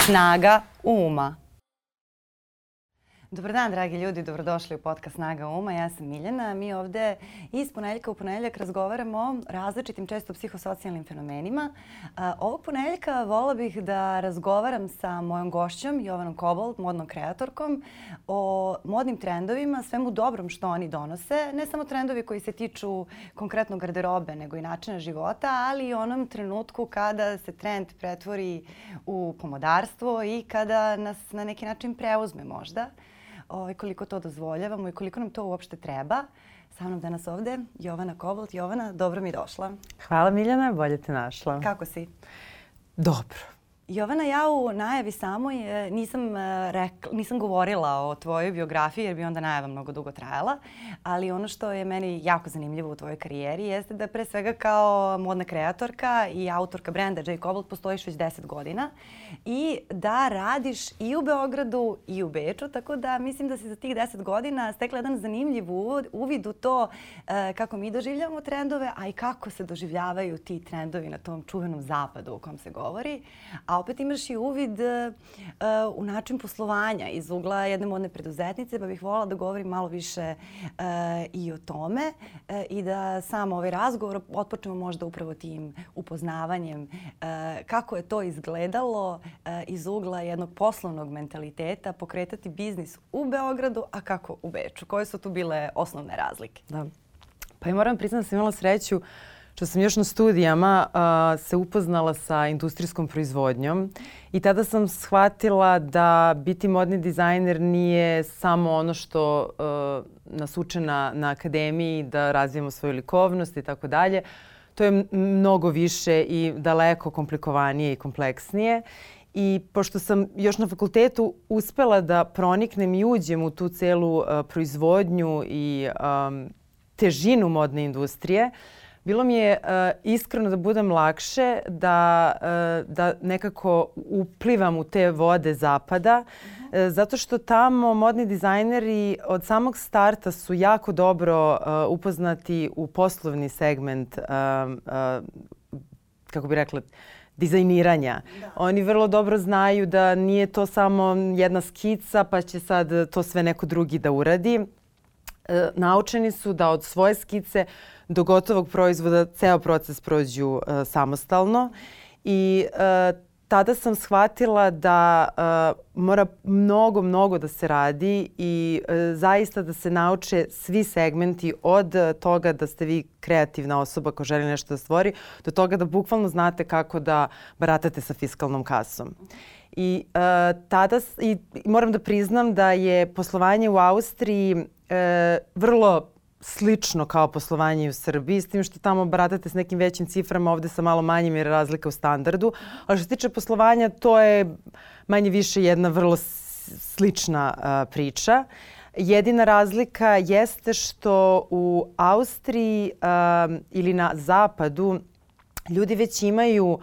Snaga uma. Dobar dan, dragi ljudi, dobrodošli u podcast Snaga Uma. Ja sam Miljana. Mi ovde iz ponedeljka u ponedeljak razgovaramo o različitim, često psihosocijalnim fenomenima. Ovog ponedeljka vola bih da razgovaram sa mojom gošćom, Jovanom Kobold, modnom kreatorkom, o modnim trendovima, svemu dobrom što oni donose. Ne samo trendovi koji se tiču konkretno garderobe, nego i načina života, ali i onom trenutku kada se trend pretvori u pomodarstvo i kada nas na neki način preuzme možda ovaj, koliko to dozvoljavamo i koliko nam to uopšte treba. Sa mnom danas ovde Jovana Kobolt. Jovana, dobro mi došla. Hvala Miljana, bolje te našla. Kako si? Dobro. Jovana, ja u najavi samoj e, nisam, e, rekla, nisam govorila o tvojoj biografiji jer bi onda najava mnogo dugo trajala, ali ono što je meni jako zanimljivo u tvojoj karijeri jeste da pre svega kao modna kreatorka i autorka brenda J. Cobalt postojiš već 10 godina i da radiš i u Beogradu i u Beču, tako da mislim da si za tih 10 godina stekla jedan zanimljiv uvid u to e, kako mi doživljavamo trendove, a i kako se doživljavaju ti trendovi na tom čuvenom zapadu o kom se govori. A opet imaš i uvid uh, u način poslovanja iz ugla jedne modne preduzetnice, pa bih volila da govorim malo više uh, i o tome uh, i da sam ovaj razgovor otpočnemo možda upravo tim upoznavanjem kako je to izgledalo iz ugla jednog poslovnog mentaliteta pokretati biznis u Beogradu, a kako u Beču. Koje su tu bile osnovne razlike? Da. Pa i moram priznati da sam imala sreću uh, što sam još na studijama uh, se upoznala sa industrijskom proizvodnjom i tada sam shvatila da biti modni dizajner nije samo ono što uh, nas uče na, na akademiji, da razvijemo svoju likovnost i tako dalje. To je mnogo više i daleko komplikovanije i kompleksnije. I pošto sam još na fakultetu uspela da proniknem i uđem u tu celu uh, proizvodnju i um, težinu modne industrije, uh, bilo mi je uh, iskreno da budem lakše, da, uh, da nekako uplivam u te vode zapada, uh -huh. uh, zato što tamo modni dizajneri od samog starta su jako dobro uh, upoznati u poslovni segment, uh, uh, kako bi rekla, dizajniranja. Da. Oni vrlo dobro znaju da nije to samo jedna skica pa će sad to sve neko drugi da uradi. E, naučeni su da od svoje skice do gotovog proizvoda ceo proces prođu uh, samostalno i uh, tada sam shvatila da uh, mora mnogo, mnogo da se radi i uh, zaista da se nauče svi segmenti od toga da ste vi kreativna osoba koja želi nešto da stvori do toga da bukvalno znate kako da baratate sa fiskalnom kasom. I uh, tada i moram da priznam da je poslovanje u Austriji uh, vrlo slično kao poslovanje u Srbiji, s tim što tamo baratate s nekim većim ciframa, ovde sa malo manjim jer razlika u standardu. Ali što se tiče poslovanja, to je manje više jedna vrlo slična uh, priča. Jedina razlika jeste što u Austriji uh, ili na zapadu ljudi već imaju uh,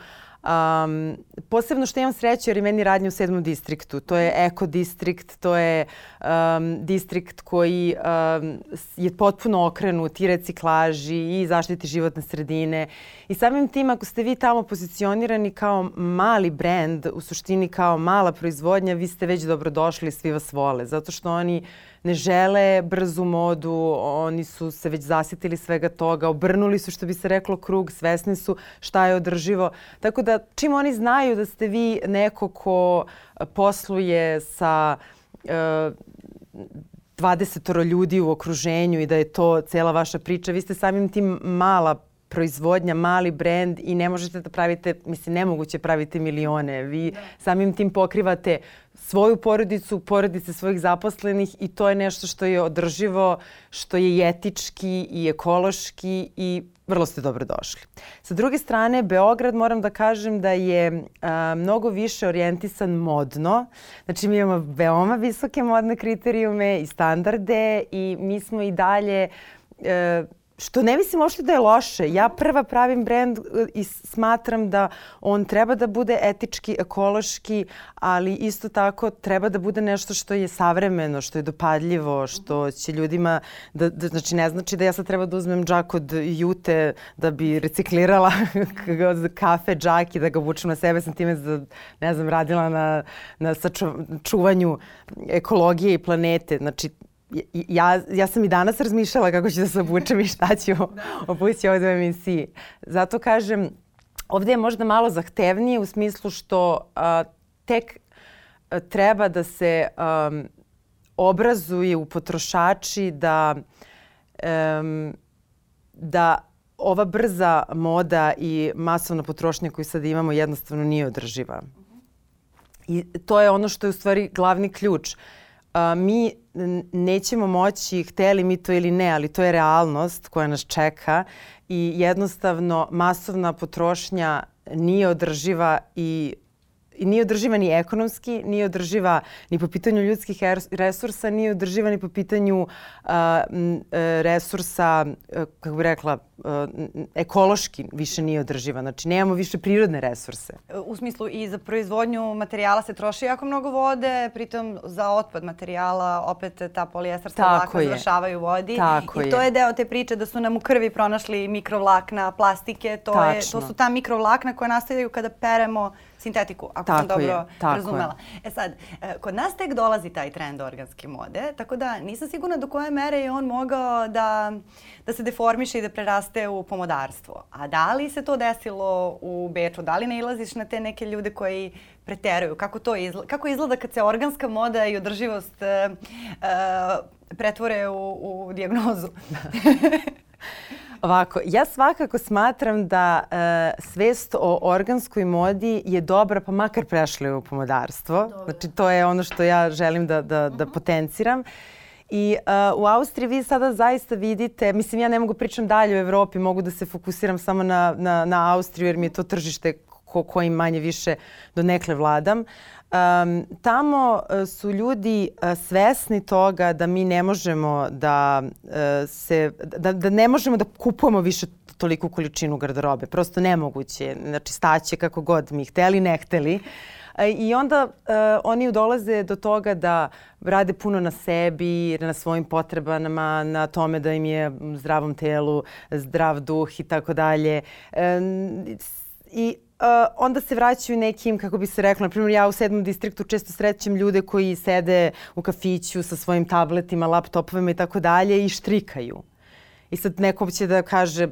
Um, posebno što imam sreću jer je meni radnje u sedmom distriktu. To je eko distrikt, to je um, distrikt koji um, je potpuno okrenut i reciklaži i zaštiti životne sredine. I samim tim ako ste vi tamo pozicionirani kao mali brend, u suštini kao mala proizvodnja, vi ste već dobrodošli, svi vas vole. Zato što oni ne žele brzu modu, oni su se već zasjetili svega toga, obrnuli su što bi se reklo krug, svesni su šta je održivo. Tako da čim oni znaju da ste vi neko ko posluje sa uh, e, 20 ljudi u okruženju i da je to cela vaša priča, vi ste samim tim mala proizvodnja, mali brend i ne možete da pravite, mislim, nemoguće pravite milione. Vi da. samim tim pokrivate svoju porodicu, porodice svojih zaposlenih i to je nešto što je održivo, što je etički i ekološki i vrlo ste dobro došli. Sa druge strane, Beograd moram da kažem da je a, mnogo više orijentisan modno. Znači mi imamo veoma visoke modne kriterijume i standarde i mi smo i dalje e, što ne mislim uopšte da je loše. Ja prva pravim brend e, i smatram da on treba da bude etički, ekološki, ali isto tako treba da bude nešto što je savremeno, što je dopadljivo, što će ljudima, da, da znači ne znači da ja sad treba da uzmem džak od jute da bi reciklirala kafe džak i da ga vučem na sebe. Sam time, da, ne znam, radila na, na sačuvanju ekologije i planete. Znači, ja, ja sam i danas razmišljala kako ću da se obučem i šta ću obući ovde u emisiji. Zato kažem, ovde je možda malo zahtevnije u smislu što a, tek a, treba da se a, obrazuje u potrošači da, um, da ova brza moda i masovna potrošnja koju sad imamo jednostavno nije održiva. I to je ono što je u stvari glavni ključ. Uh, a, mi nećemo moći, hteli mi to ili ne, ali to je realnost koja nas čeka i jednostavno masovna potrošnja nije održiva i nije održiva ni ekonomski, nije održiva ni po pitanju ljudskih resursa, nije održiva ni po pitanju uh, resursa, uh, kako bih rekla, uh, ekološki više nije održiva. Znači, nemamo više prirodne resurse. U smislu i za proizvodnju materijala se troši jako mnogo vode, pritom za otpad materijala opet ta polijestarska vlakna završavaju u vodi. Tako I to je deo te priče da su nam u krvi pronašli mikrovlakna, plastike. To, je, to su ta mikrovlakna koja nastaju kada peremo sintetiku, ako tako sam dobro je, tako razumela. Je. E sad, e, kod nas tek dolazi taj trend organske mode, tako da nisam sigurna do koje mere je on mogao da, da se deformiše i da preraste u pomodarstvo. A da li se to desilo u Beču? Da li ne ilaziš na te neke ljude koji preteruju? Kako to izgleda? Kako izgleda kad se organska moda i održivost uh, pretvore u, u dijagnozu? Ovako, ja svakako smatram da e, svest o organskoj modi je dobra, pa makar prešli u pomodarstvo. Dobre. Znači, to je ono što ja želim da, da, da uh -huh. potenciram. I uh, u Austriji vi sada zaista vidite, mislim ja ne mogu pričam dalje u Evropi, mogu da se fokusiram samo na, na, na Austriju jer mi je to tržište ko, kojim manje više do nekle vladam. Um, tamo uh, su ljudi uh, svesni toga da mi ne možemo da uh, se, da, da ne možemo da kupujemo više toliku količinu garderobe. Prosto nemoguće. Znači staće kako god mi hteli, ne hteli. I onda uh, oni dolaze do toga da rade puno na sebi, na svojim potrebama, na tome da im je zdravom telu, zdrav duh i tako dalje. I Uh, onda se vraćaju nekim, kako bi se reklo, na primjer ja u sedmom distriktu često srećem ljude koji sede u kafiću sa svojim tabletima, laptopovima i tako dalje i štrikaju. I sad neko će da kaže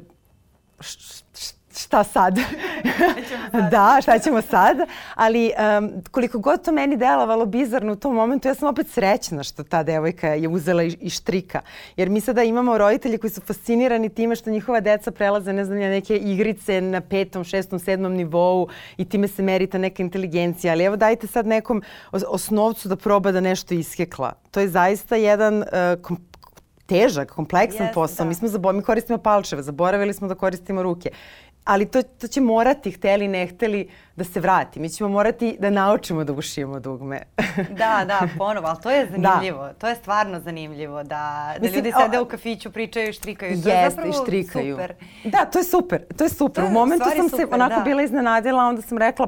šta sad? sad. da, šta ćemo sad? Ali um, koliko god to meni delovalo bizarno u tom momentu, ja sam opet srećna što ta devojka je uzela i, i štrika. Jer mi sada imamo roditelji koji su fascinirani time što njihova deca prelaze, ne znam, neke igrice na petom, šestom, sedmom nivou i time se meri ta neka inteligencija. Ali evo dajte sad nekom osnovcu da proba da nešto iskekla. To je zaista jedan uh, težak, kompleksan yes, posao. Da. Mi, smo zabo mi koristimo palčeve, zaboravili smo da koristimo ruke ali to, to će morati, hteli, ne hteli, da se vrati. Mi ćemo morati da naučimo da ušijemo dugme. da, da, ponovo, ali to je da. zanimljivo. Da. To je stvarno zanimljivo da, da Mislim, ljudi sede o, u kafiću, pričaju, štrikaju. To jest, je i štrikaju. super. Da, to je super. To je super. To je, u momentu sam super, se onako da. bila iznenadila, onda sam rekla,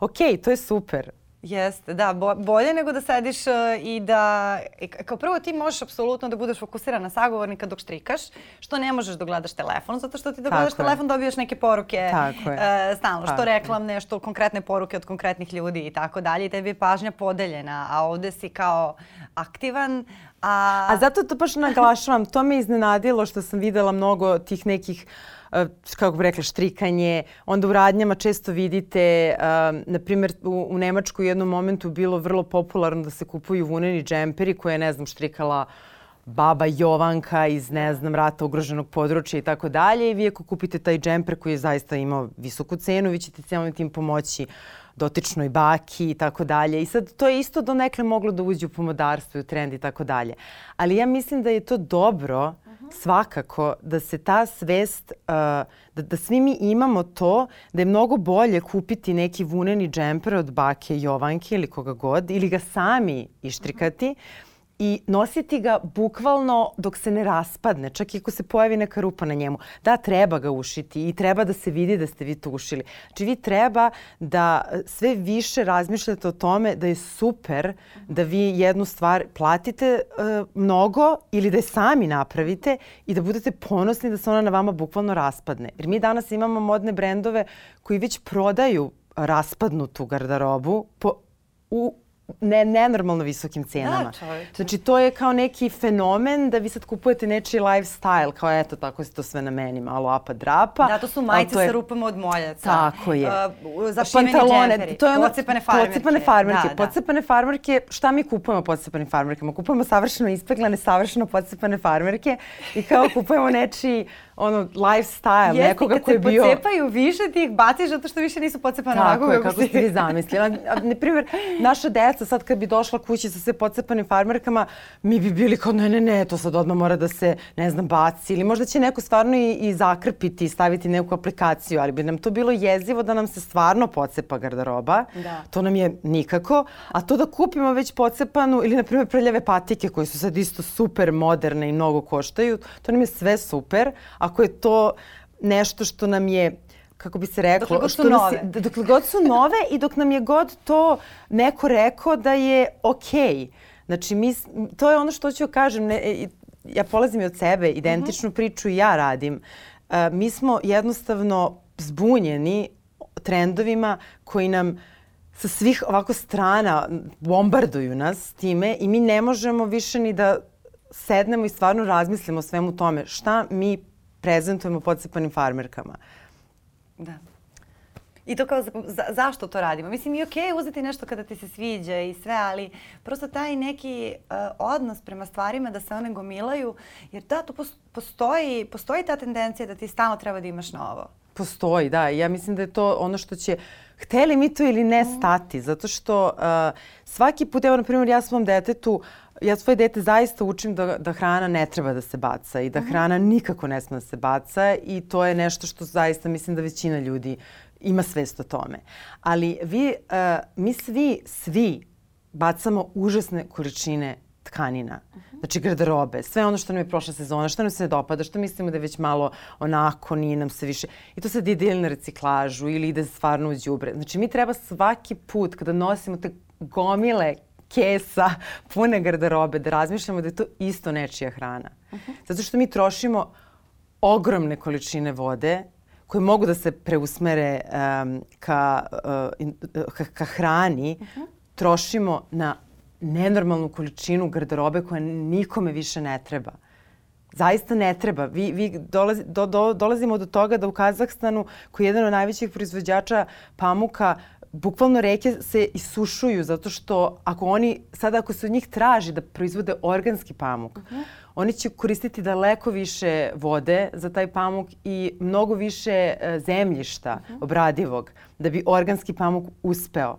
ok, to je super. Jeste, da, bo, bolje nego da sediš uh, i da, i kao prvo ti možeš apsolutno da budeš fokusiran na sagovornika dok štrikaš, što ne možeš da gledaš telefon, zato što ti da gledaš telefon dobijaš neke poruke Tako uh, stalno, Tako što reklamne, što konkretne poruke od konkretnih ljudi i tako dalje i tebi je pažnja podeljena, a ovde si kao aktivan, a... A zato to baš naglašavam, to me iznenadilo što sam videla mnogo tih nekih uh, kako bi rekla, štrikanje. Onda u radnjama često vidite, uh, na primjer, u, u Nemačkoj u jednom momentu bilo vrlo popularno da se kupuju vuneni džemperi koje je, ne znam, štrikala baba Jovanka iz, ne znam, rata ugroženog područja i tako dalje. I vi ako kupite taj džemper koji je zaista imao visoku cenu, vi ćete cijelom tim pomoći dotičnoj baki i tako dalje. I sad to je isto do nekle moglo da uđe u pomodarstvo i u trend i tako dalje. Ali ja mislim da je to dobro svakako da se ta svest, uh, da, da svi mi imamo to da je mnogo bolje kupiti neki vuneni džemper od bake Jovanke ili koga god ili ga sami ištrikati i nositi ga bukvalno dok se ne raspadne, čak i ako se pojavi neka rupa na njemu. Da, treba ga ušiti i treba da se vidi da ste vi to ušili. Znači vi treba da sve više razmišljate o tome da je super da vi jednu stvar platite uh, mnogo ili da je sami napravite i da budete ponosni da se ona na vama bukvalno raspadne. Jer mi danas imamo modne brendove koji već prodaju raspadnutu garderobu po, u ne, nenormalno visokim cenama. Da, čovječe. Znači, to je kao neki fenomen da vi sad kupujete nečiji lifestyle, kao eto, tako se to sve na meni, malo apa drapa. Da, to su majice to je... sa rupama od moljaca. Tako je. Uh, zašiveni džemperi, to je ono, pocepane farmerke. Pocepane farmerke. Da, da. Pocepane farmerke, šta mi kupujemo pocepanim farmerkama? Kupujemo savršeno ispeglane, savršeno pocepane farmerke i kao kupujemo nečiji ono lifestyle Jeste, nekoga koji je bio... Jeste, kad se pocepaju više ti ih baciš zato što više nisu pocepane Tako onako je, kako ste vi zamislili. Na primjer, naša deca sad kad bi došla kući sa sve pocepanim farmerkama, mi bi bili kao ne, ne, ne, to sad odmah mora da se, ne znam, baci. Ili možda će neko stvarno i, i zakrpiti i staviti neku aplikaciju, ali bi nam to bilo jezivo da nam se stvarno pocepa garderoba. Da. To nam je nikako. A to da kupimo već pocepanu ili, na primjer, prljave patike koje su sad isto super moderne i mnogo koštaju, to nam je sve super. A ako je to nešto što nam je kako bi se reklo, dokle god su nove. Nas, dokle god su nove i dok nam je god to neko rekao da je okej. Okay. Znači, mi, to je ono što ću kažem, ne, ja polazim i od sebe, identičnu mhm. -huh. priču i ja radim. Uh, mi smo jednostavno zbunjeni trendovima koji nam sa svih ovako strana bombarduju nas time i mi ne možemo više ni da sednemo i stvarno razmislimo o svemu tome. Šta mi prezentujemo podsepanim farmerkama. Da. I to kao, za, zašto to radimo? Mislim, i okej okay, uzeti nešto kada ti se sviđa i sve, ali prosto taj neki uh, odnos prema stvarima da se one gomilaju, jer da, tu postoji, postoji ta tendencija da ti stalno treba da imaš novo. Postoji, da. Ja mislim da je to ono što će, hteli mi to ili ne, mhm. stati. Zato što uh, svaki put, evo, na primjer, ja svom detetu ja svoje dete zaista učim da, da hrana ne treba da se baca i da mhm. hrana nikako ne sme da se baca i to je nešto što zaista mislim da većina ljudi ima svest o tome. Ali vi, uh, mi svi, svi bacamo užasne količine tkanina. Mhm. Znači garderobe, sve ono što nam je prošla sezona, što nam se ne dopada, što mislimo da je već malo onako, nije nam se više. I to sad ide ili na reciklažu ili ide stvarno u džubre. Znači mi treba svaki put kada nosimo te gomile kesa pune garderobe, da razmišljamo da je to isto nečija hrana. Uh -huh. Zato što mi trošimo ogromne količine vode koje mogu da se preusmere um, ka, uh, in, ka, ka hrani, uh -huh. trošimo na nenormalnu količinu garderobe koja nikome više ne treba. Zaista ne treba. Vi, vi dolazi, do, do, dolazimo do toga da u Kazahstanu, koji je jedan od najvećih proizvođača pamuka, bukvalno reke se isušuju zato što ako oni, sada ako se od njih traži da proizvode organski pamuk, uh -huh. oni će koristiti daleko više vode za taj pamuk i mnogo više uh, zemljišta uh -huh. obradivog da bi organski pamuk uspeo.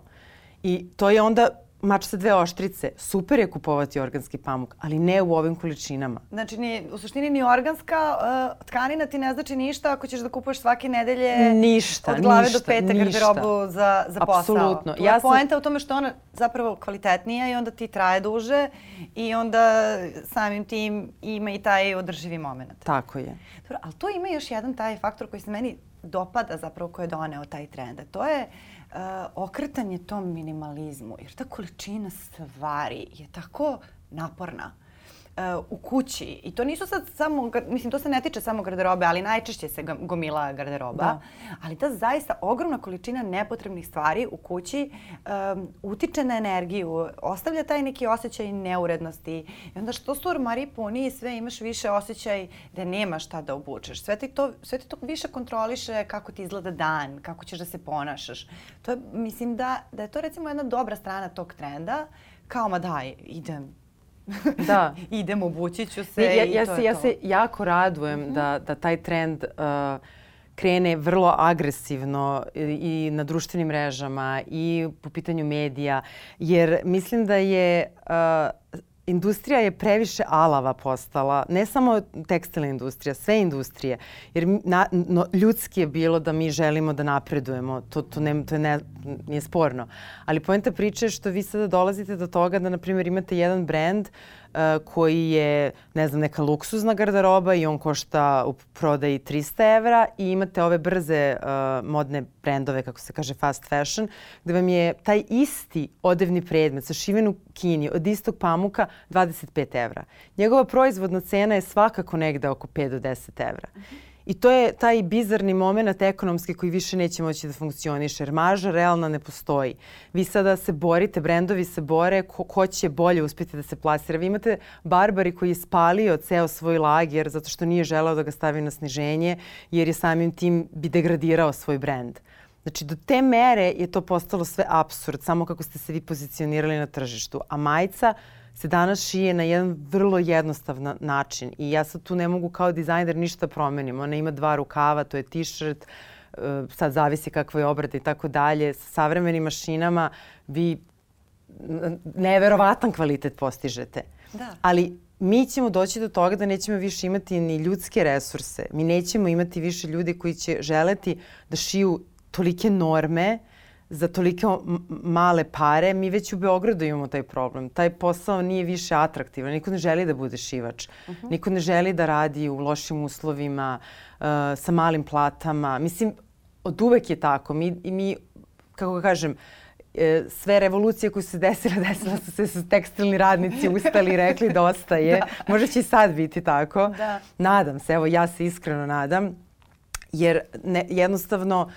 I to je onda mač sa dve oštrice. Super je kupovati organski pamuk, ali ne u ovim količinama. Znači, ni, u suštini ni organska uh, tkanina ti ne znači ništa ako ćeš da kupuješ svake nedelje ništa, od glave ništa, do pete garderobu za, za posao. Apsolutno. Ja sam... poenta u tome što ona zapravo kvalitetnija i onda ti traje duže i onda samim tim ima i taj održivi moment. Tako je. Dobro, ali to ima još jedan taj faktor koji se meni dopada zapravo ko je doneo taj trend. To je uh, uh, okretanje tom minimalizmu, jer ta količina stvari je tako naporna uh, u kući. I to nisu sad samo, mislim, to se ne tiče samo garderobe, ali najčešće se gomila garderoba. Da. Ali ta zaista ogromna količina nepotrebnih stvari u kući um, utiče na energiju, ostavlja taj neki osjećaj neurednosti. I onda što su ormari puni i sve imaš više osjećaj da nema šta da obučeš. Sve ti to, sve ti to više kontroliše kako ti izgleda dan, kako ćeš da se ponašaš. To je, mislim da, da je to recimo jedna dobra strana tog trenda kao ma daj, idem, da. idem, obući ću se ja, i ja to se, je ja to. se jako radujem mm -hmm. da, da taj trend uh, krene vrlo agresivno i, i na društvenim mrežama i po pitanju medija, jer mislim da je uh, industrija je previše alava postala, ne samo tekstilna industrija, sve industrije. Jer na, no, ljudski je bilo da mi želimo da napredujemo, to, to, ne, to je ne, nije sporno. Ali poenta priče je što vi sada dolazite do toga da, na primjer, imate jedan brand koji je, ne znam, neka luksuzna garderoba i on košta u prodaji 300 evra i imate ove brze uh, modne brendove, kako se kaže fast fashion, gde vam je taj isti odevni predmet sašiven u Kini od istog pamuka 25 evra. Njegova proizvodna cena je svakako negde oko 5 do 10 evra. Mm -hmm. I to je taj bizarni moment ekonomski koji više neće moći da funkcioniše, jer marža realna ne postoji. Vi sada se borite, brendovi se bore, ko, ko će bolje uspjeti da se plasira. Vi imate Barbari koji je spalio ceo svoj lager zato što nije želeo da ga stavi na sniženje, jer je samim tim bi degradirao svoj brend. Znači, do te mere je to postalo sve absurd, samo kako ste se vi pozicionirali na tržištu. A majica se danas šije na jedan vrlo jednostavan način i ja sad tu ne mogu kao dizajner ništa promenim. Ona ima dva rukava, to je t-shirt, e, sad zavisi kakva je obrada i tako dalje. Sa savremenim mašinama vi neverovatan kvalitet postižete. Da. Ali mi ćemo doći do toga da nećemo više imati ni ljudske resurse. Mi nećemo imati više ljudi koji će želeti da šiju tolike norme uh, za tolike male pare, mi već u Beogradu imamo taj problem. Taj posao nije više atraktivan. Niko ne želi da bude šivač. Uh -huh. Niko ne želi da radi u lošim uslovima, uh, sa malim platama. Mislim, od uvek je tako. Mi, mi kako ga kažem, e, sve revolucije koje su se desile, desile su se su tekstilni radnici ustali i rekli dosta je. Da. Možda će i sad biti tako. Da. Nadam se, evo ja se iskreno nadam. Jer ne, jednostavno uh,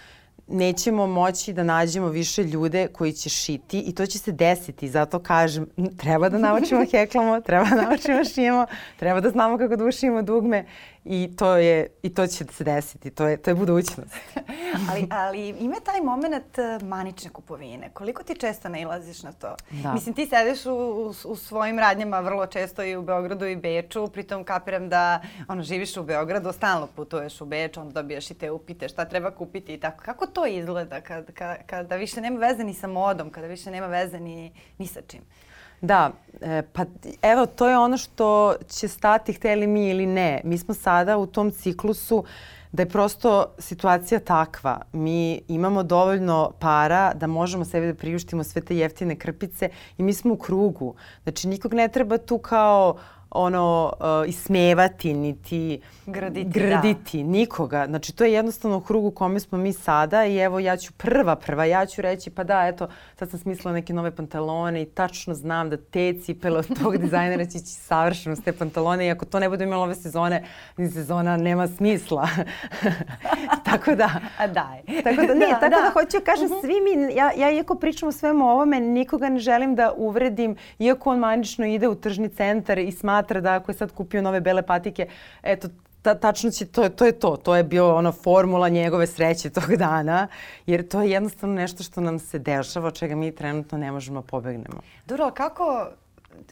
nećemo moći da nađemo više ljude koji će šiti i to će se desiti. Zato kažem, treba da naučimo heklamo, treba da naučimo šijemo, treba da znamo kako da ušijemo dugme i to je i to će se desiti. To je to je budućnost. ali ali ima taj momenat eh, manične kupovine. Koliko ti često nailaziš na to? Da. Mislim ti sedeš u, u, u svojim radnjama vrlo često i u Beogradu i Beču, pritom kapiram da ono živiš u Beogradu, stalno putuješ u Beč, onda dobijaš i te upite šta treba kupiti i tako. Kako to izgleda kad, kad, kada više nema veze ni sa modom, kada više nema veze ni, ni sa čim? Da, e, pa evo to je ono što će stati hteli mi ili ne. Mi smo sada u tom ciklusu da je prosto situacija takva. Mi imamo dovoljno para da možemo sebi da priuštimo sve te jeftine krpice i mi smo u krugu. Znači nikog ne treba tu kao ono uh, ismevati niti graditi, graditi da. nikoga. Znači to je jednostavno u krugu kome smo mi sada i evo ja ću prva prva ja ću reći pa da eto sad sam smislila neke nove pantalone i tačno znam da te cipele od tog dizajnera će ići savršeno s te pantalone i ako to ne bude imalo ove sezone ni sezona nema smisla. tako da. A daj. Tako da ne, da, tako da, da hoću kažem uh -huh. svi mi ja ja iako pričam o svemu ovome nikoga ne želim da uvredim iako on manično ide u tržni centar i smatra smatra da ako je sad kupio nove bele patike, eto, ta, tačno će, to, to je to. To je bio ono formula njegove sreće tog dana, jer to je jednostavno nešto što nam se dešava, od čega mi trenutno ne možemo da pobegnemo. Dobro, kako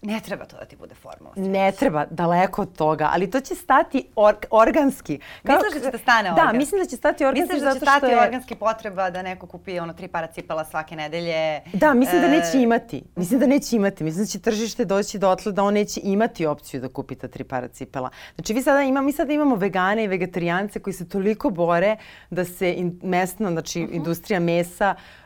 ne treba to da ti bude formula. Ne treba, daleko od toga, ali to će stati or, organski. Kao, Misliš da će da stane organski? Da, mislim da će stati organski Misliš da će stati je... organski potreba da neko kupi ono tri para cipela svake nedelje? Da, mislim da neće e, imati. Mislim da neće imati. Mislim da će tržište doći do otle da on neće imati opciju da kupi ta tri para cipela. Znači, vi sada ima, mi sada imamo vegane i vegetarijance koji se toliko bore da se in, mesna, znači uh mhm. -huh. industrija mesa uh,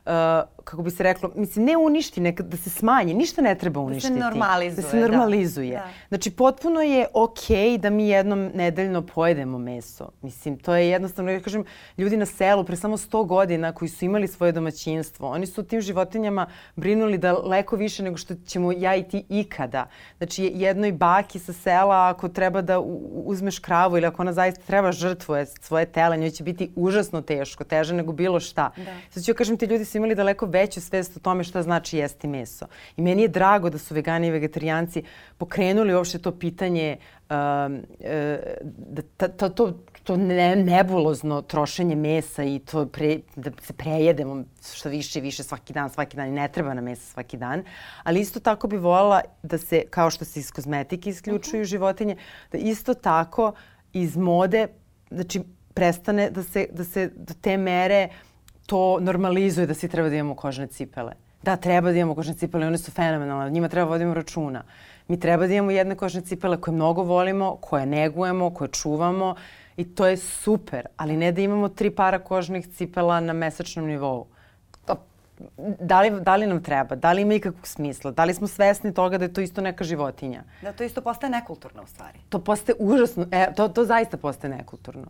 kako bi se reklo, mislim, ne uništi, neka, da se smanji, ništa ne treba uništiti. Da se normalizuje. Da se normalizuje. Da. Znači, potpuno je okej okay da mi jednom nedeljno pojedemo meso. Mislim, to je jednostavno, ja kažem, ljudi na selu pre samo 100 godina koji su imali svoje domaćinstvo, oni su tim životinjama brinuli daleko više nego što ćemo ja i ti ikada. Znači, jednoj baki sa sela, ako treba da uzmeš kravu ili ako ona zaista treba žrtvuje svoje tela, njoj će biti užasno teško, teže nego bilo šta. Da. Sad ću ja kažem, ti ljudi su imali daleko veću svest o tome šta znači jesti meso. I meni je drago da su vegani i vegetarijanci pokrenuli uopšte to pitanje um, e, da ta, ta, to, to ne, nebulozno trošenje mesa i to pre, da se prejedemo što više i više svaki dan, svaki dan i ne treba na mesa svaki dan. Ali isto tako bi voljela da se, kao što se iz kozmetike isključuju uh -huh. životinje, da isto tako iz mode, znači prestane da se, da se do te mere uh, to normalizuje da svi treba da imamo kožne cipele. Da, treba da imamo kožne cipele, one su fenomenalne, njima treba da vodimo računa. Mi treba da imamo jedne kožne cipele koje mnogo volimo, koje negujemo, koje čuvamo i to je super, ali ne da imamo tri para kožnih cipela na mesečnom nivou. Da li, da li nam treba, da li ima ikakvog smisla, da li smo svesni toga da je to isto neka životinja. Da to isto postaje nekulturno u stvari. To postaje užasno, e, to, to zaista postaje nekulturno.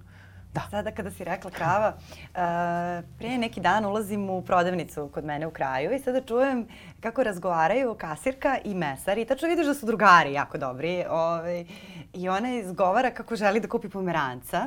Da. Sada kada si rekla krava, uh, prije neki dan ulazim u prodavnicu kod mene u kraju i sada čujem kako razgovaraju kasirka i mesar i tačno vidiš da su drugari jako dobri. Ovaj, I ona izgovara kako želi da kupi pomeranca,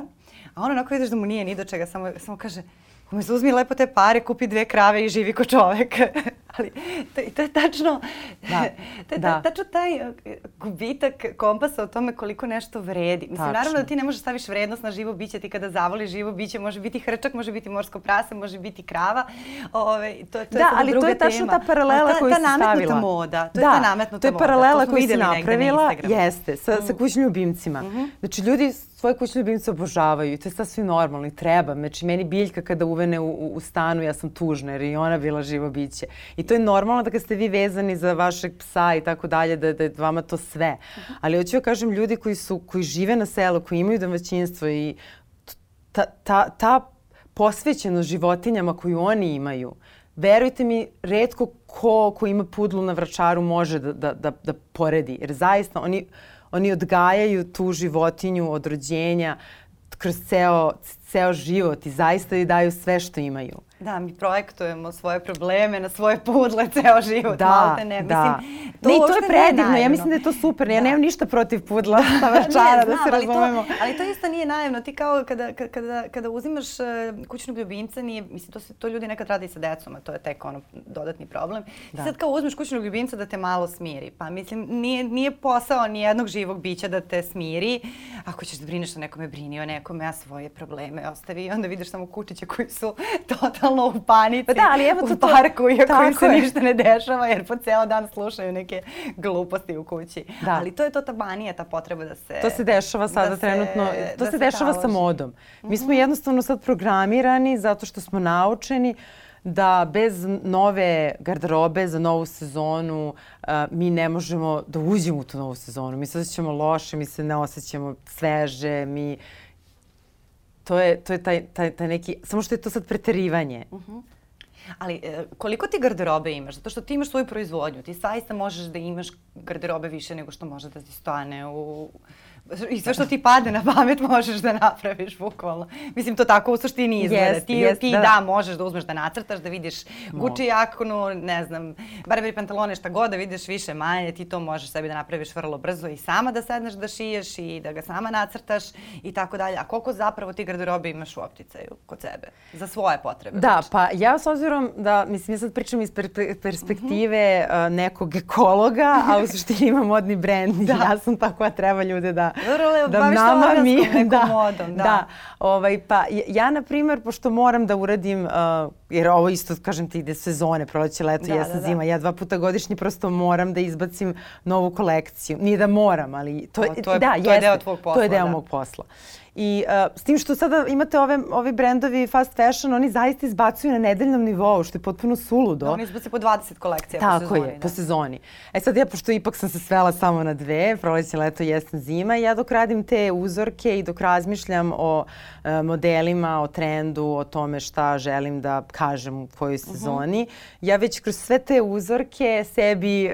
a on onako vidiš da mu nije ni do čega, samo, samo kaže umesto uzmi lepo te pare, kupi dve krave i živi ko čovek. Ali to, to je tačno, da. to je da. tačno taj uh, gubitak kompasa o tome koliko nešto vredi. Mislim, tačno. naravno da ti ne možeš staviš vrednost na živo biće, ti kada zavoliš živo biće, može biti hrčak, može biti morsko prase, može biti krava. Ove, to, to da, je ali to je tačno ta paralela koju si stavila. Ta nametnuta moda. To da, je ta nametnuta moda. To je paralela koju si napravila, jeste, sa, sa mm. kućnim ljubimcima. Mm -hmm. Znači, ljudi svoje kućne ljubimce obožavaju i to je sasvim normalno i treba. Znači, meni biljka kada uvene u, u, u stanu, ja sam tužna jer i ona bila živo biće. I to je normalno da kad ste vi vezani za vašeg psa i tako dalje, da, da je vama to sve. Ali hoću ja kažem, ljudi koji, su, koji žive na selu, koji imaju domaćinstvo i ta, ta, ta posvećenost životinjama koju oni imaju, verujte mi, redko ko ko ima pudlu na vračaru može da, da, da, da poredi. Jer zaista oni, oni odgajaju tu životinju od rođenja kroz ceo, ceo život i zaista joj daju sve što imaju. Da, mi projektujemo svoje probleme na svoje pudle ceo život. Da, malte ne. da. Mislim, to, ne, to je predivno. Ja mislim da je to super. Da. Ja nemam ništa protiv pudla savačara, da se razumemo. Ali to, ali to isto nije naivno. Ti kao kada, kada, kada uzimaš uh, kućnog ljubimca, nije, mislim, to, se, to ljudi nekad radi sa decom, a to je tek ono dodatni problem. Da. sad kao uzmeš kućnog ljubimca da te malo smiri. Pa mislim, nije, nije posao ni jednog živog bića da te smiri. Ako ćeš da brineš o nekome, brini o nekome, a svoje probleme ostavi. I onda vidiš samo kučiće koji su totalno u panici pa da, ali evo to, u parku, iako im se je. ništa ne dešava, jer po ceo dan slušaju neke gluposti u kući. Da. Ali to je to ta manija, ta potreba da se... To se dešava sada da trenutno, to da se, se dešava taloži. sa modom. Mi smo mhm. jednostavno sad programirani zato što smo naučeni da bez nove garderobe za novu sezonu uh, mi ne možemo da uđemo u tu novu sezonu. Mi se osjećamo loše, mi se ne osjećamo sveže, mi to je, to je taj, taj, taj neki, samo što je to sad preterivanje. Uh mhm. -huh. Ali e, koliko ti garderobe imaš? Zato što ti imaš svoju proizvodnju. Ti saista možeš da imaš garderobe više nego što može da ti stane u, I sve što ti pade na pamet možeš da napraviš bukvalno. Mislim, to tako u suštini izgleda. Jest, ti jest, ti da. da. možeš da uzmeš da nacrtaš, da vidiš Gucci jaknu, ne znam, barem pantalone, šta god, da vidiš više manje, ti to možeš sebi da napraviš vrlo brzo i sama da sedneš da šiješ i da ga sama nacrtaš i tako dalje. A koliko zapravo ti garderobe imaš u opticaju kod sebe? Za svoje potrebe? Da, znači. pa ja s obzirom da, mislim, ja sad pričam iz per perspektive mm -hmm. uh, nekog ekologa, a u suštini imam modni brend da. ja sam ta koja treba ljude da Vrlo, da nama mi da, modom, da. da. Ovaj pa ja na primer pošto moram da uradim uh, jer ovo isto kažem ti ide sezone, proleće, leto, da, jesen, da, da. zima. Ja dva puta godišnje prosto moram da izbacim novu kolekciju. Nije da moram, ali to, to, to je, da, to je deo tvog posla. To je deo da. mog posla. I uh, s tim što sada imate ove, ovi brendovi fast fashion, oni zaista izbacuju na nedeljnom nivou, što je potpuno suludo. Da, oni izbacuju po 20 kolekcija Tako po sezoni. Tako je, da. po sezoni. E sad ja, pošto ipak sam se svela samo na dve, proleće, leto, jesen, zima, ja dok radim te uzorke i dok razmišljam o uh, modelima, o trendu, o tome šta želim da kažem u kojoj mhm. sezoni, uh -huh. ja već kroz sve te uzorke sebi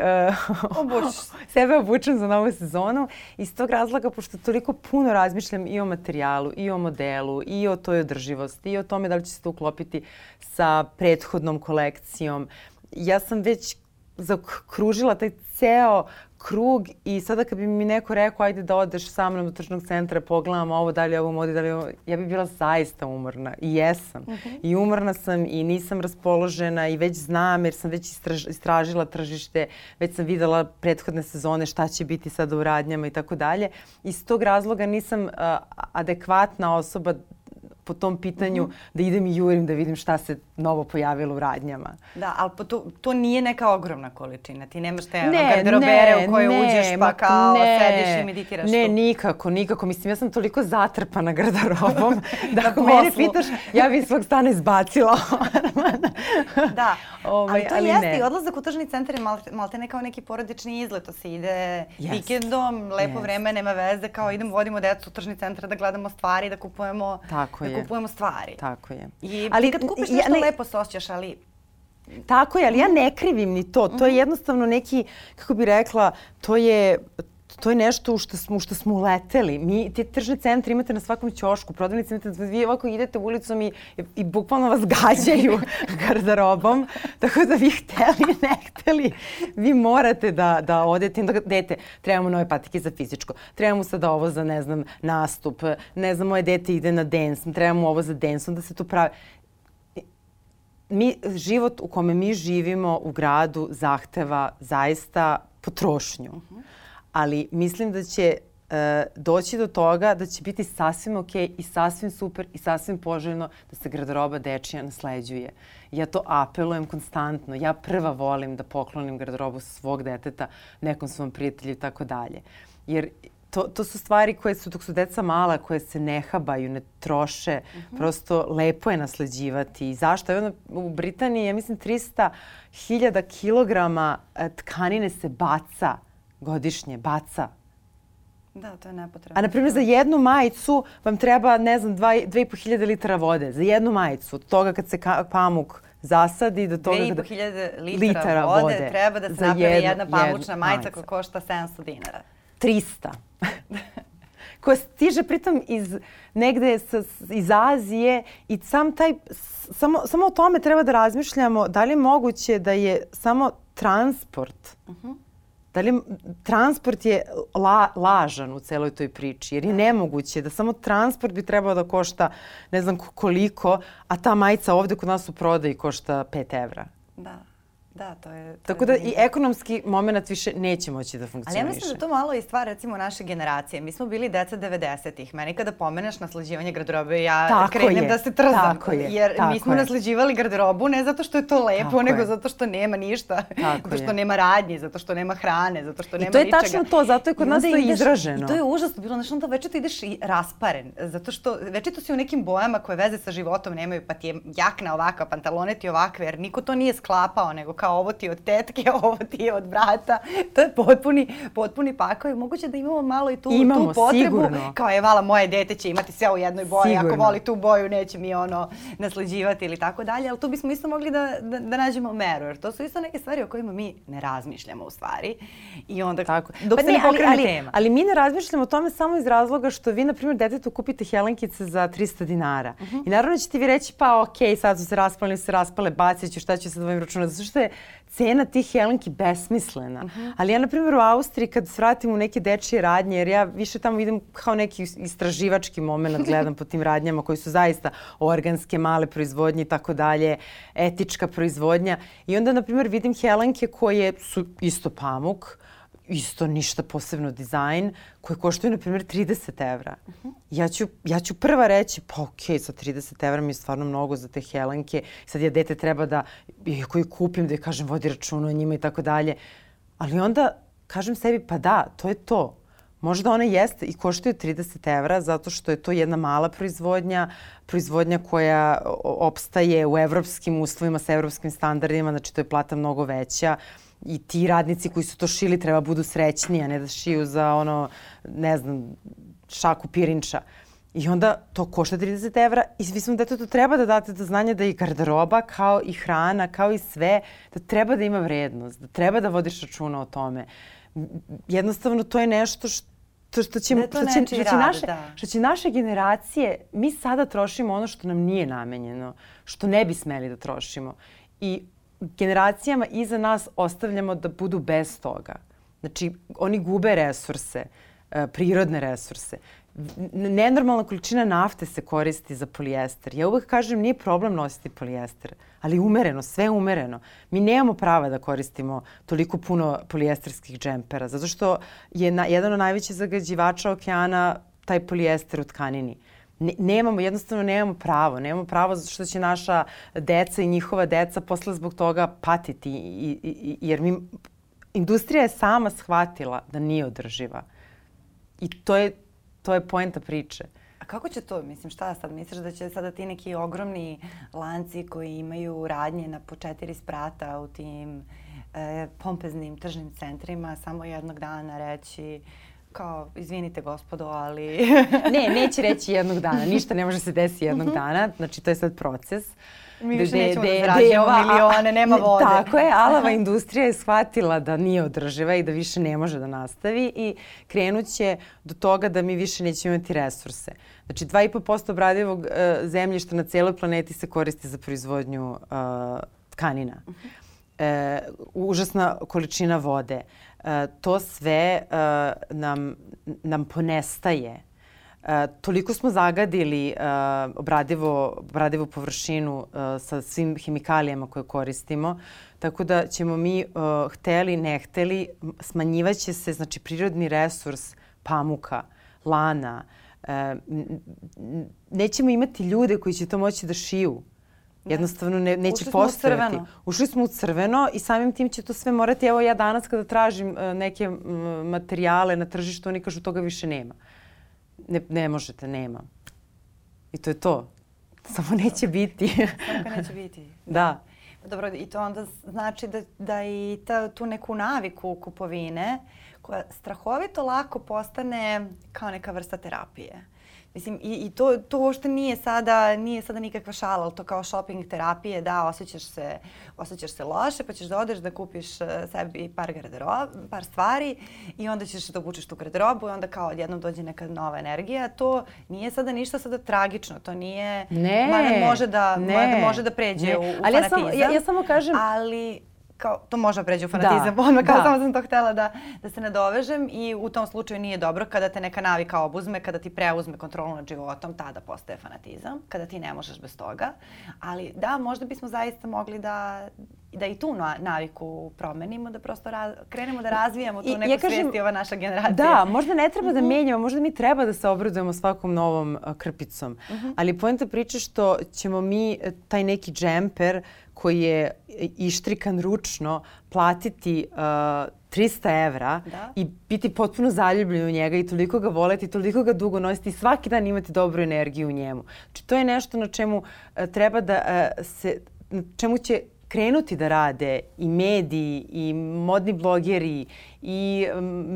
uh, sebe obučem za novu sezonu. Iz tog razloga, pošto toliko puno razmišljam i o materijalu, i o modelu, i o toj održivosti, i o tome da li će se to uklopiti sa prethodnom kolekcijom. Ja sam već zakružila taj ceo krug i sada kad bi mi neko rekao ajde da odeš sa mnom do tržnog centra, pogledamo ovo, da li je ovo modi, da li je ovo, ja bih bila zaista umorna i jesam. Uh mhm. -huh. I umorna sam i nisam raspoložena i već znam jer sam već istraž, istražila tržište, već sam videla prethodne sezone šta će biti sada u radnjama i tako dalje. Iz tog razloga nisam uh, adekvatna osoba po tom pitanju mm -hmm. da idem i jurim da vidim šta se novo pojavilo u radnjama. Da, ali to, to nije neka ogromna količina. Ti nemaš te ne, garderobere ne, u koje ne, uđeš pa kao ne, sediš i meditiraš Ne, tu. nikako, nikako. Mislim, ja sam toliko zatrpana garderobom da ako mene pitaš, ja bi svog stana izbacila. da, ovaj, ali to ali jeste i odlazak u tržni centar je malte, malte ne kao neki porodični izlet. To se ide yes. vikendom, lepo yes. vreme, nema veze, kao idemo, vodimo decu u tržni centar da gledamo stvari, da kupujemo, Tako da je. kupujemo stvari. Tako je. I ali kad kupiš nešto ne... lepo se osjećaš, ali Tako je, ali ja ne krivim ni to. To je mhm. jednostavno neki, kako bi rekla, to je to je nešto u što smo, u što smo uleteli. Mi, te tržne centre imate na svakom ćošku, prodavnice imate, vi ovako idete ulicom i, i, i bukvalno vas gađaju garderobom. Tako da vi hteli, ne hteli, vi morate da, da odete. Da, dete, trebamo nove patike za fizičko, trebamo sada ovo za, ne znam, nastup, ne znam, moje dete ide na dance, trebamo ovo za dance, onda se to pravi mi, život u kome mi živimo u gradu zahteva zaista potrošnju. Ali mislim da će e, doći do toga da će biti sasvim ok i sasvim super i sasvim poželjno da se garderoba dečija nasleđuje. Ja to apelujem konstantno. Ja prva volim da poklonim garderobu svog deteta nekom svom prijatelju i tako dalje. Jer to, to su stvari koje su, dok su deca mala, koje se ne habaju, ne troše, uh mhm. -huh. prosto lepo je nasleđivati. I zašto? Evo u Britaniji, ja mislim, 300 hiljada kilograma e, tkanine se baca godišnje baca. Da, to je nepotrebno. A na primjer za jednu majicu vam treba, ne znam, 2.500 litara vode. Za jednu majicu. Od toga kad se pamuk zasadi do toga... 2.500 litara, litara vode, vode treba da se napravi jedna pamučna majica koja košta 700 dinara. 300. koja stiže pritom iz negde sa, iz Azije i sam taj, samo, samo o tome treba da razmišljamo da li je moguće da je samo transport uh -huh Da li transport je la, lažan u celoj toj priči? Jer je nemoguće da samo transport bi trebao da košta ne znam koliko, a ta majica ovde kod nas u prodaji košta 5 evra. Da. Da, to je... To Tako da i ekonomski moment više neće moći da funkcioniše. Ali ja mislim da to malo i stvar recimo naše generacije. Mi smo bili deca 90-ih. Meni kada pomeneš nasleđivanje garderobe, ja tako krenem je, da se trzam. Tako je, jer tako mi smo je. nasleđivali garderobu ne zato što je to lepo, tako nego je. zato što nema ništa. Tako zato što je. nema radnji, zato što nema hrane, zato što nema ničega. I to je tačno to, zato je kod nas to izraženo. I to je užasno bilo. Znaš, onda večito ideš i rasparen. Zato što večito si u nekim bojama koje veze sa životom nemaju, pa ti je jakna ovakva, pantalone ti ovakve, jer niko to nije sklapao, nego kao ovo ti od tetke, ovo ti je od brata. To je potpuni, potpuni pakao i moguće da imamo malo i tu, imamo, tu potrebu. Sigurno. Kao je, vala, moje dete će imati sve u jednoj boji, sigurno. ako voli tu boju neće mi ono nasleđivati ili tako dalje, ali tu bismo isto mogli da, da, da nađemo meru, jer to su isto neke stvari o kojima mi ne razmišljamo u stvari. I onda, tako. dok pa se ne, ne pokrene ali, tema. Ali mi ne razmišljamo o tome samo iz razloga što vi, na primjer, detetu kupite helenkice za 300 dinara. Uh -huh. I naravno ćete vi reći, pa okej, okay, sad su se raspale, su se raspale, bacit ću, šta ću sa dvojim računa. Zato što je cena tih helenki besmislena. Uh -huh. Ali ja, na primjer, u Austriji kad svratim u neke dečije radnje, jer ja više tamo idem kao neki istraživački moment, gledam po tim radnjama koji su zaista organske, male proizvodnje i tako dalje, etička proizvodnja. I onda, na primjer, vidim helenke koje su isto pamuk, isto ništa posebno dizajn, koje koštaju, na primjer, 30 evra. Uh -huh. ja, ću, ja ću prva reći, pa okej, okay, sa 30 evra mi je stvarno mnogo za te helenke. Sad ja dete treba da, ih kupim, da je kažem, vodi računa o njima i tako dalje. Ali onda kažem sebi, pa da, to je to. Možda ona jeste i koštaju 30 evra zato što je to jedna mala proizvodnja, proizvodnja koja opstaje u evropskim uslovima sa evropskim standardima, znači to je plata mnogo veća. Uh, i ti radnici koji su to šili treba budu srećniji, a ne da šiju za ono, ne znam, šaku pirinča. I onda to košta 30 evra i vi smo detetu treba da date do znanja da i garderoba kao i hrana, kao i sve, da treba da ima vrednost, da treba da vodiš računa o tome. Jednostavno to je nešto što to što će, da što, će, što, će naše, da. što će naše generacije, mi sada trošimo ono što nam nije namenjeno, što ne bi smeli da trošimo. I generacijama iza nas ostavljamo da budu bez toga. Znači, oni gube resurse, e, prirodne resurse. Nenormalna količina nafte se koristi za polijester. Ja uvek kažem, nije problem nositi polijester, ali umereno, sve umereno. Mi nemamo prava da koristimo toliko puno polijesterskih džempera, zato što je na, jedan od najvećih zagađivača okeana taj polijester u tkanini. Ne, nemamo, jednostavno nemamo pravo. Nemamo pravo zato što će naša deca i njihova deca posle zbog toga patiti. I, i, jer mi, industrija je sama shvatila da nije održiva. I to je, to je poenta priče. A kako će to, mislim, šta sad? Misliš da će sada ti neki ogromni lanci koji imaju radnje na po četiri sprata u tim e, pompeznim tržnim centrima samo jednog dana reći kao, izvinite gospodo, ali... ne, neće reći jednog dana. Ništa ne može se desiti jednog mhm. dana. Znači, to je sad proces. Mi više de, nećemo de, da zarađujemo milione, nema vode. Tako je, alava industrija je shvatila da nije održiva i da više ne može da nastavi i krenut će do toga da mi više nećemo imati resurse. Znači 2,5% obradivog uh, zemljišta na celoj planeti se koristi za proizvodnju uh, tkanina. Uh -huh. E, užasna količina vode. E, to sve e, nam, nam ponestaje E, toliko smo zagadili e, obradivo, obradivu površinu e, sa svim hemikalijama koje koristimo, tako da ćemo mi, e, hteli, ne hteli, smanjivaće se znači, prirodni resurs pamuka, lana. E, nećemo imati ljude koji će to moći da šiju. Da. Jednostavno ne, neće Ušli postojati. Smo u Ušli smo u crveno i samim tim će to sve morati. Evo ja danas kada tražim uh, neke materijale na tržištu, oni kažu toga više nema ne, ne možete, nema. I to je to. Samo neće biti. Samo ga neće biti. da. Dobro, i to onda znači da, da i ta, tu neku naviku kupovine koja strahovito lako postane kao neka vrsta terapije. Mislim, i, i to, to uopšte nije sada, nije sada nikakva šala, ali to kao shopping terapije, da, osjećaš se, osjećaš se loše, pa ćeš da odeš da kupiš uh, sebi par garderob, par stvari i onda ćeš da obučeš tu garderobu i onda kao odjednom dođe neka nova energija. To nije sada ništa sada tragično, to nije... Ne, mada može da, ne, mada može da pređe ne. u, u ali fanatizam. Ja samo, ja, ja samo kažem... Ali kao, to može da pređe u fanatizam, da, odmah kao da. samo sam to htela da, da se nadovežem i u tom slučaju nije dobro kada te neka navika obuzme, kada ti preuzme kontrolu nad životom, tada postaje fanatizam, kada ti ne možeš bez toga. Ali da, možda bismo zaista mogli da, da i tu naviku promenimo, da prosto raz, krenemo da razvijamo tu neku ja kažem, svijesti ova naša generacija. Da, možda ne treba da mhm. menjamo, možda mi treba da se obradujemo svakom novom krpicom. Uh mhm. -huh. Ali pojenta priče što ćemo mi e, taj neki džemper koji je ištrikan ručno platiti uh, 300 evra da. i biti potpuno zaljubljen u njega i toliko ga voleti, toliko ga dugo nositi i svaki dan imati dobru energiju u njemu. Znači to je nešto na čemu uh, treba da uh, se, na čemu će krenuti da rade i mediji i modni blogeri i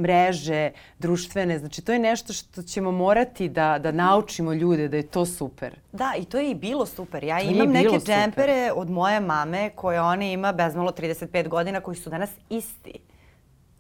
mreže društvene. Znači to je nešto što ćemo morati da, da naučimo ljude da je to super. Da, i to je i bilo super. Ja to imam neke džempere od moje mame koje ona ima bezmalo 35 godina koji su danas isti.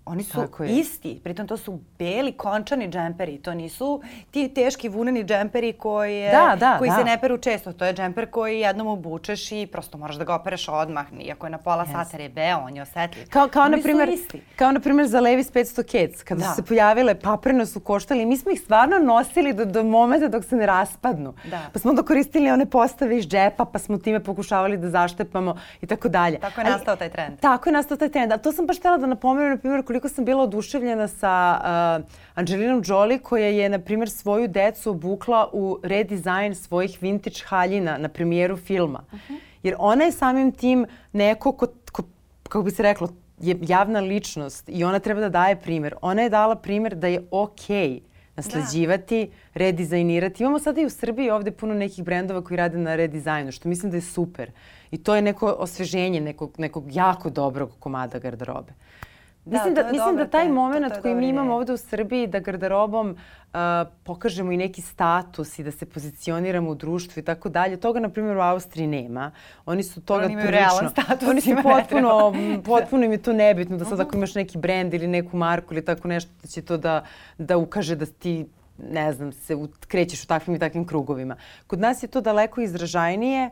Oni su isti, pritom to su beli končani džemperi, to nisu ti teški vuneni džemperi koji, da, da, koji da. se ne peru često. To je džemper koji jednom obučeš i prosto moraš da ga opereš odmah, iako je na pola yes. sata jer je beo, on je osetljiv. Kao, kao, na primjer, kao na primjer za Levis 500 Cats, kada da. su se pojavile, papreno su koštali mi smo ih stvarno nosili do, do momenta dok se ne raspadnu. Da. Pa smo onda koristili one postave iz džepa, pa smo time pokušavali da zaštepamo i tako dalje. Tako je nastao taj trend. Tako je nastao taj trend. A to sam baš htjela da napomenem, na primjer, koliko sam bila oduševljena sa uh, Angelinom Jolie koja je, na primjer, svoju decu obukla u redizajn svojih vintage haljina na premijeru filma. Uh -huh. Jer ona je samim tim neko ko, ko, kako bi se reklo, je javna ličnost i ona treba da daje primjer. Ona je dala primjer da je okej okay nasleđivati, da. redizajnirati. Imamo sada i u Srbiji ovde puno nekih brendova koji rade na redizajnu, što mislim da je super. I to je neko osveženje nekog, nekog jako dobrog komada garderobe. Da, mislim da, mislim da taj moment koji mi imamo ovde u Srbiji da garderobom uh, pokažemo i neki status i da se pozicioniramo u društvu i tako dalje. Toga, na primjer, u Austriji nema. Oni su toga Oni imaju realan status. Oni su potpuno, potpuno im je to nebitno da sad ako imaš neki brend ili neku marku ili tako nešto da će to da, da ukaže da ti ne znam, se u, krećeš u takvim i takvim krugovima. Kod nas je to daleko izražajnije,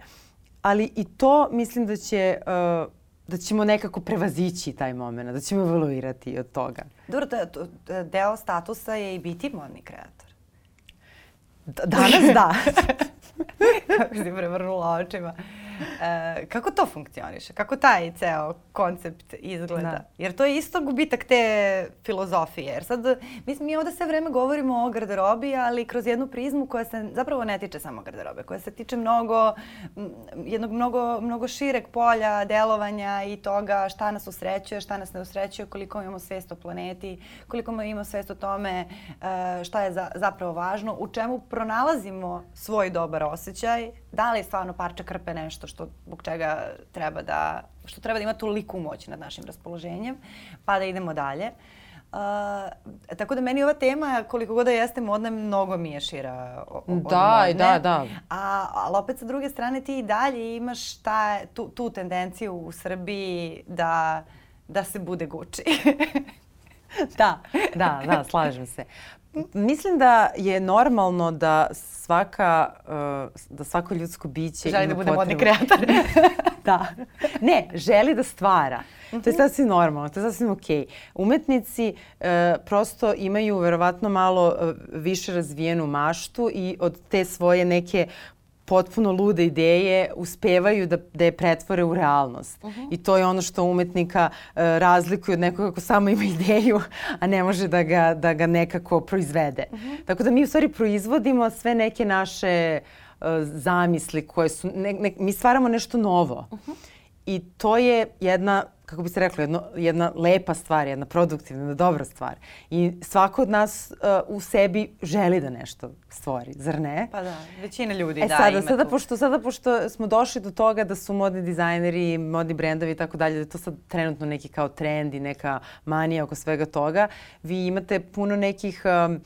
ali i to mislim da će uh, da ćemo nekako prevazići taj moment, da ćemo evoluirati od toga. Dobro, da, da, deo statusa je i biti modni kreator. D danas da. Kako si prevrnula očima. E, kako to funkcioniše? Kako taj ceo koncept izgleda? Da. Jer to je isto gubitak te filozofije. Jer sad, mi, mi ovde sve vreme govorimo o garderobi, ali kroz jednu prizmu koja se zapravo ne tiče samo garderobe, koja se tiče mnogo, jednog mnogo, mnogo šireg polja delovanja i toga šta nas usrećuje, šta nas ne usrećuje, koliko imamo svest o planeti, koliko imamo svest o tome e, šta je za, zapravo važno, u čemu pronalazimo svoj dobar osjećaj, da li je stvarno parče krpe nešto što zbog čega treba da što treba da ima toliku moć nad našim raspoloženjem, pa da idemo dalje. Uh, tako da meni ova tema, koliko god da jeste modna, mnogo mi je šira od da, modne. Da, da, A, ali opet sa druge strane ti i dalje imaš ta, tu, tu tendenciju u Srbiji da, da se bude Gucci. da, da, da, slažem se. Mislim da je normalno da svaka, uh, da svako ljudsko biće želi da bude modni kreator. da. Ne, želi da stvara. To je mhm. sasvim normalno, to je sasvim okej. Okay. Umetnici uh, prosto imaju verovatno malo uh, više razvijenu maštu i od te svoje neke potpuno lude ideje uspevaju da, da je pretvore u realnost. Uh -huh. I to je ono što umetnika uh, razlikuje od nekoga ko samo ima ideju, a ne može da ga, da ga nekako proizvede. Uh -huh. Tako da mi u stvari proizvodimo sve neke naše uh, zamisli koje su, ne, ne, mi stvaramo nešto novo. Uh -huh. I to je jedna kako bi se rekla, jedno, jedna lepa stvar, jedna produktivna, jedna dobra stvar. I svako od nas uh, u sebi želi da nešto stvori, zar ne? Pa da, većina ljudi e, da sada, ima sada, tu. Pošto, sada pošto smo došli do toga da su modni dizajneri, modni brendovi i tako dalje, da je to sad trenutno neki kao trend i neka manija oko svega toga, vi imate puno nekih um,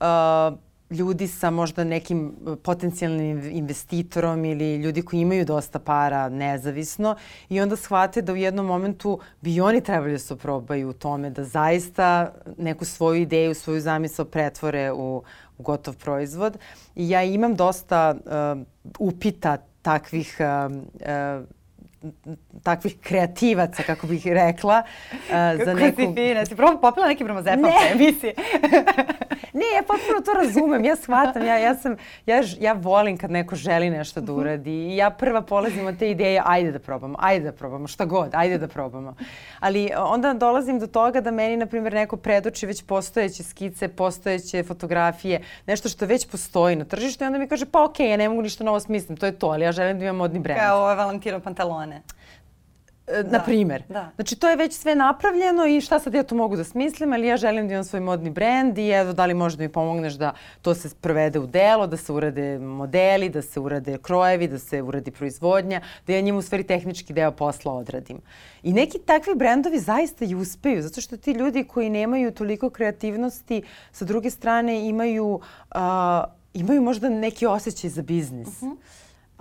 uh, ljudi sa možda nekim e, potencijalnim investitorom ili ljudi koji imaju dosta para nezavisno i onda shvate da u jednom momentu bi oni trebali da se oprobaju u tome da zaista neku svoju ideju, svoju zamisao pretvore u, u gotov proizvod. I ja imam dosta uh, upita takvih uh, uh, takvih kreativaca, kako bih rekla. Uh, za neku... si fina, si popila neki bromozepam ne. emisije. ne, ja potpuno to razumem, ja shvatam, ja, ja, sam, ja, ja volim kad neko želi nešto da mhm. uradi i ja prva polazim od te ideje, ajde da probamo, ajde da probamo, šta god, ajde da probamo. Ali onda dolazim do toga da meni, na primjer, neko predoči već postojeće skice, postojeće fotografije, nešto što već postoji na tržištu i onda mi kaže, pa okej, okay, ja ne mogu ništa novo smislim, to je to, ali ja želim da imam modni brend. Kao ove Valentino pantalone one. E, da, na primer. Da. Znači to je već sve napravljeno i šta sad ja to mogu da smislim, ali ja želim da imam svoj modni brend i evo da li možeš da mi pomogneš da to se provede u delo, da se urade modeli, da se urade krojevi, da se uradi proizvodnja, da ja njima u stvari tehnički deo posla odradim. I neki takvi brendovi zaista i uspeju, zato što ti ljudi koji nemaju toliko kreativnosti, sa druge strane imaju, uh, imaju možda neki osjećaj za biznis. Uh -huh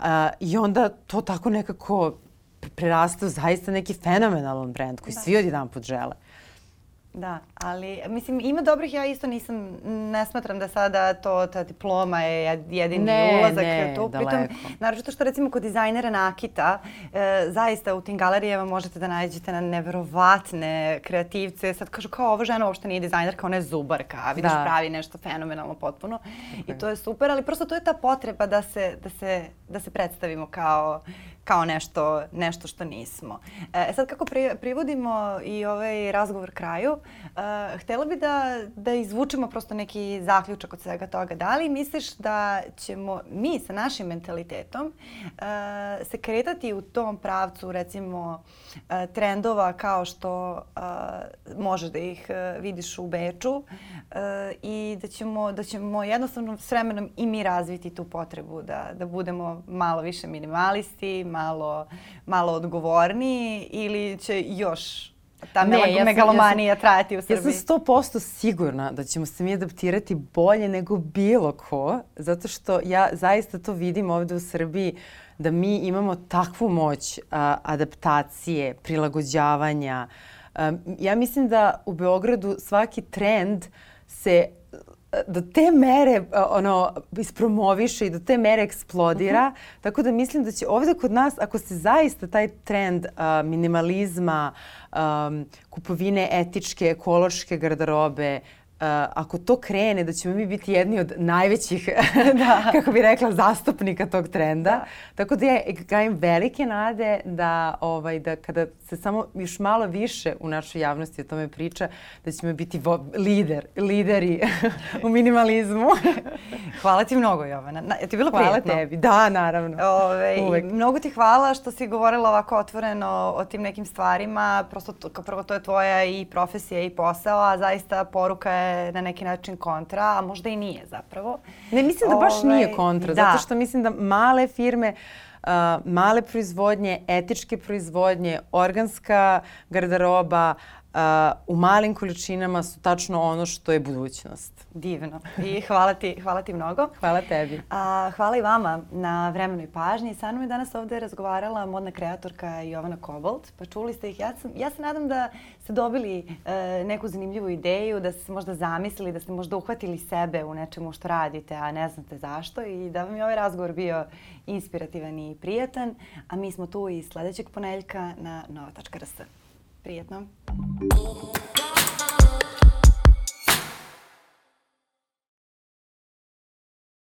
Uh, I onda to tako nekako preraste u zaista neki fenomenalan brend koji da. svi odjedan put žele. Da, ali mislim ima dobrih, ja isto nisam, ne smatram da sada to, ta diploma je jedini ne, ulazak ne. Pritom, daleko. naročito što recimo kod dizajnera Nakita, e, zaista u tim galerijama možete da nađete na neverovatne kreativce. Sad kažu kao ova žena uopšte nije dizajnerka, ona je zubarka, a vidiš da. pravi nešto fenomenalno potpuno. Okay. I to je super, ali prosto to je ta potreba da se, da se, da se predstavimo kao kao nešto, nešto što nismo. E sad kako pri, privodimo i ovaj razgovor kraju, uh, htela bi da, da izvučemo prosto neki zaključak od svega toga. Da li misliš da ćemo mi sa našim mentalitetom uh, se kretati u tom pravcu recimo uh, trendova kao što uh, možeš da ih uh, vidiš u Beču uh, i da ćemo, da ćemo jednostavno s vremenom i mi razviti tu potrebu da, da budemo malo više minimalisti, malo, malo odgovorniji ili će još ta ne, ja megalomanija ja sam, trajati u Srbiji? Ja sam sto posto sigurna da ćemo se mi adaptirati bolje nego bilo ko, zato što ja zaista to vidim ovde u Srbiji da mi imamo takvu moć a, adaptacije, prilagođavanja. A, ja mislim da u Beogradu svaki trend se do te mere ono ispromoviše i do te mere eksplodira. Uh -huh. Tako da mislim da će ovde kod nas, ako se zaista taj trend uh, minimalizma, um, kupovine etičke, ekološke garderobe, Uh, ako to krene, da ćemo mi biti jedni od najvećih, da. kako bi rekla, zastupnika tog trenda. Da. Tako da ja gajim velike nade da, ovaj, da kada se samo još malo više u našoj javnosti o tome priča, da ćemo biti vo, lider, lideri u minimalizmu. hvala ti mnogo, Jovana. Na, je ti bilo hvala prijetno? Hvala tebi, da, naravno. Ove, Uvek. Mnogo ti hvala što si govorila ovako otvoreno o tim nekim stvarima. Prosto, to, prvo, to je tvoja i profesija i posao, a zaista poruka je na neki način kontra, a možda i nije zapravo. Ne, mislim da baš Ove, nije ovaj, kontra, da. zato što mislim da male firme Uh, male proizvodnje, etičke proizvodnje, organska garderoba, u malim količinama su tačno ono što je budućnost. Divno. I hvala ti, hvala ti mnogo. Hvala tebi. A, hvala i vama na vremenoj pažnji. Sa mnom je danas ovde razgovarala modna kreatorka Jovana Kobolt. Pa čuli ste ih. Ja, sam, ja se nadam da ste dobili e, neku zanimljivu ideju, da ste se možda zamislili, da ste možda uhvatili sebe u nečemu što radite, a ne znate zašto i da vam je ovaj razgovor bio inspirativan i prijatan. A mi smo tu i sledećeg poneljka na nova.rs. Приятного.